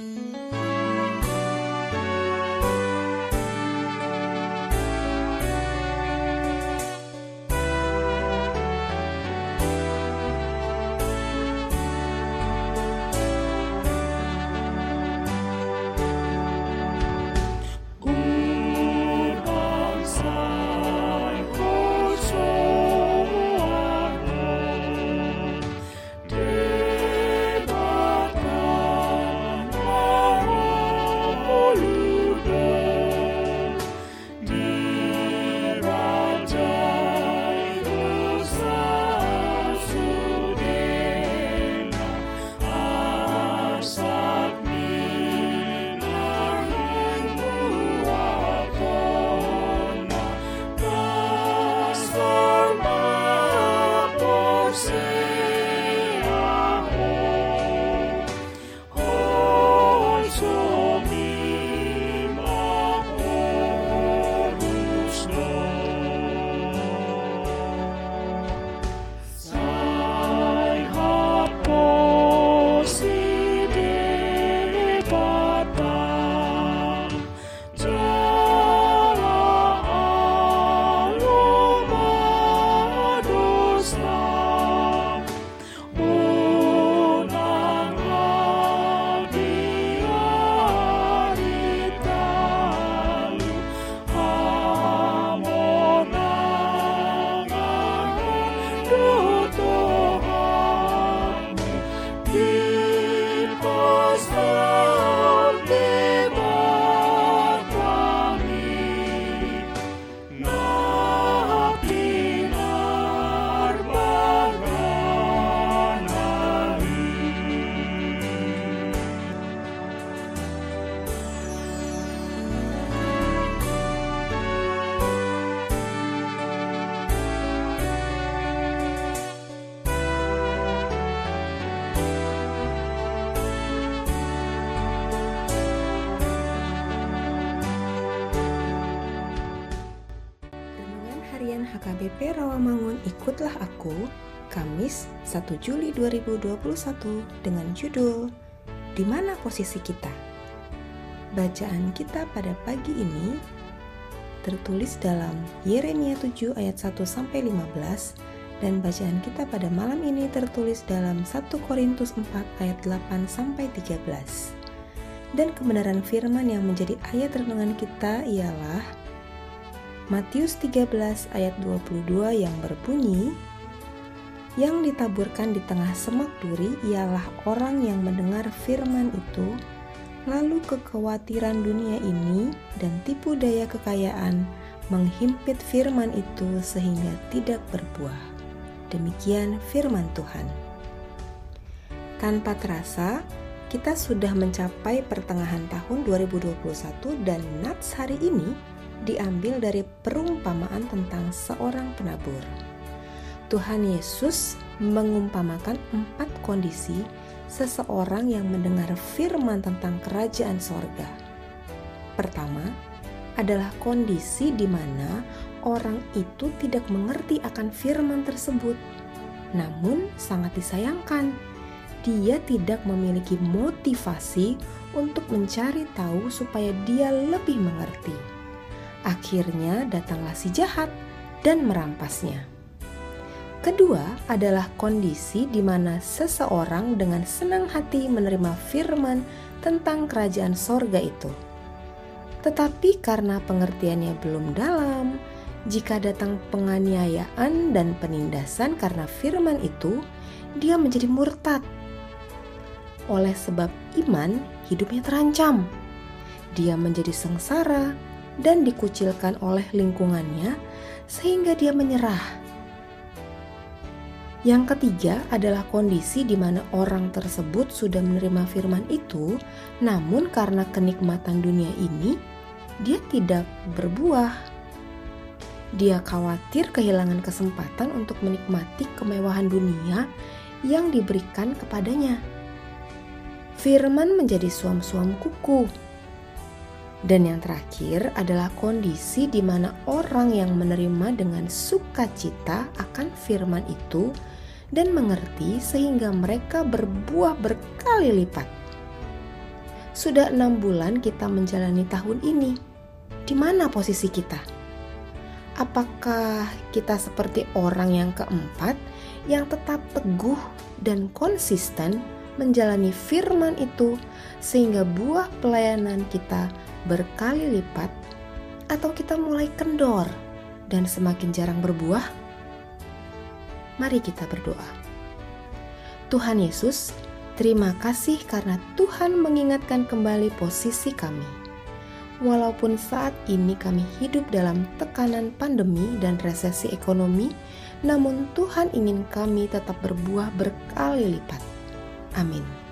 you HKBP Rawamangun Ikutlah Aku Kamis 1 Juli 2021 dengan judul Di mana posisi kita? Bacaan kita pada pagi ini tertulis dalam Yeremia 7 ayat 1 sampai 15 dan bacaan kita pada malam ini tertulis dalam 1 Korintus 4 ayat 8 sampai 13. Dan kebenaran firman yang menjadi ayat renungan kita ialah Matius 13 ayat 22 yang berbunyi, Yang ditaburkan di tengah semak duri ialah orang yang mendengar firman itu, lalu kekhawatiran dunia ini dan tipu daya kekayaan menghimpit firman itu sehingga tidak berbuah. Demikian firman Tuhan. Tanpa terasa, kita sudah mencapai pertengahan tahun 2021 dan Nats hari ini diambil dari perumpamaan tentang seorang penabur. Tuhan Yesus mengumpamakan empat kondisi seseorang yang mendengar firman tentang kerajaan sorga. Pertama, adalah kondisi di mana orang itu tidak mengerti akan firman tersebut. Namun, sangat disayangkan, dia tidak memiliki motivasi untuk mencari tahu supaya dia lebih mengerti. Akhirnya datanglah si jahat dan merampasnya. Kedua adalah kondisi di mana seseorang dengan senang hati menerima firman tentang kerajaan sorga itu. Tetapi karena pengertiannya belum dalam, jika datang penganiayaan dan penindasan karena firman itu, dia menjadi murtad. Oleh sebab iman, hidupnya terancam. Dia menjadi sengsara, dan dikucilkan oleh lingkungannya, sehingga dia menyerah. Yang ketiga adalah kondisi di mana orang tersebut sudah menerima firman itu, namun karena kenikmatan dunia ini, dia tidak berbuah. Dia khawatir kehilangan kesempatan untuk menikmati kemewahan dunia yang diberikan kepadanya. Firman menjadi suam-suam kuku dan yang terakhir adalah kondisi di mana orang yang menerima dengan sukacita akan firman itu dan mengerti sehingga mereka berbuah berkali lipat. Sudah enam bulan kita menjalani tahun ini. Di mana posisi kita? Apakah kita seperti orang yang keempat yang tetap teguh dan konsisten menjalani firman itu sehingga buah pelayanan kita berkali lipat atau kita mulai kendor dan semakin jarang berbuah? Mari kita berdoa. Tuhan Yesus, terima kasih karena Tuhan mengingatkan kembali posisi kami. Walaupun saat ini kami hidup dalam tekanan pandemi dan resesi ekonomi, namun Tuhan ingin kami tetap berbuah berkali lipat. Amin.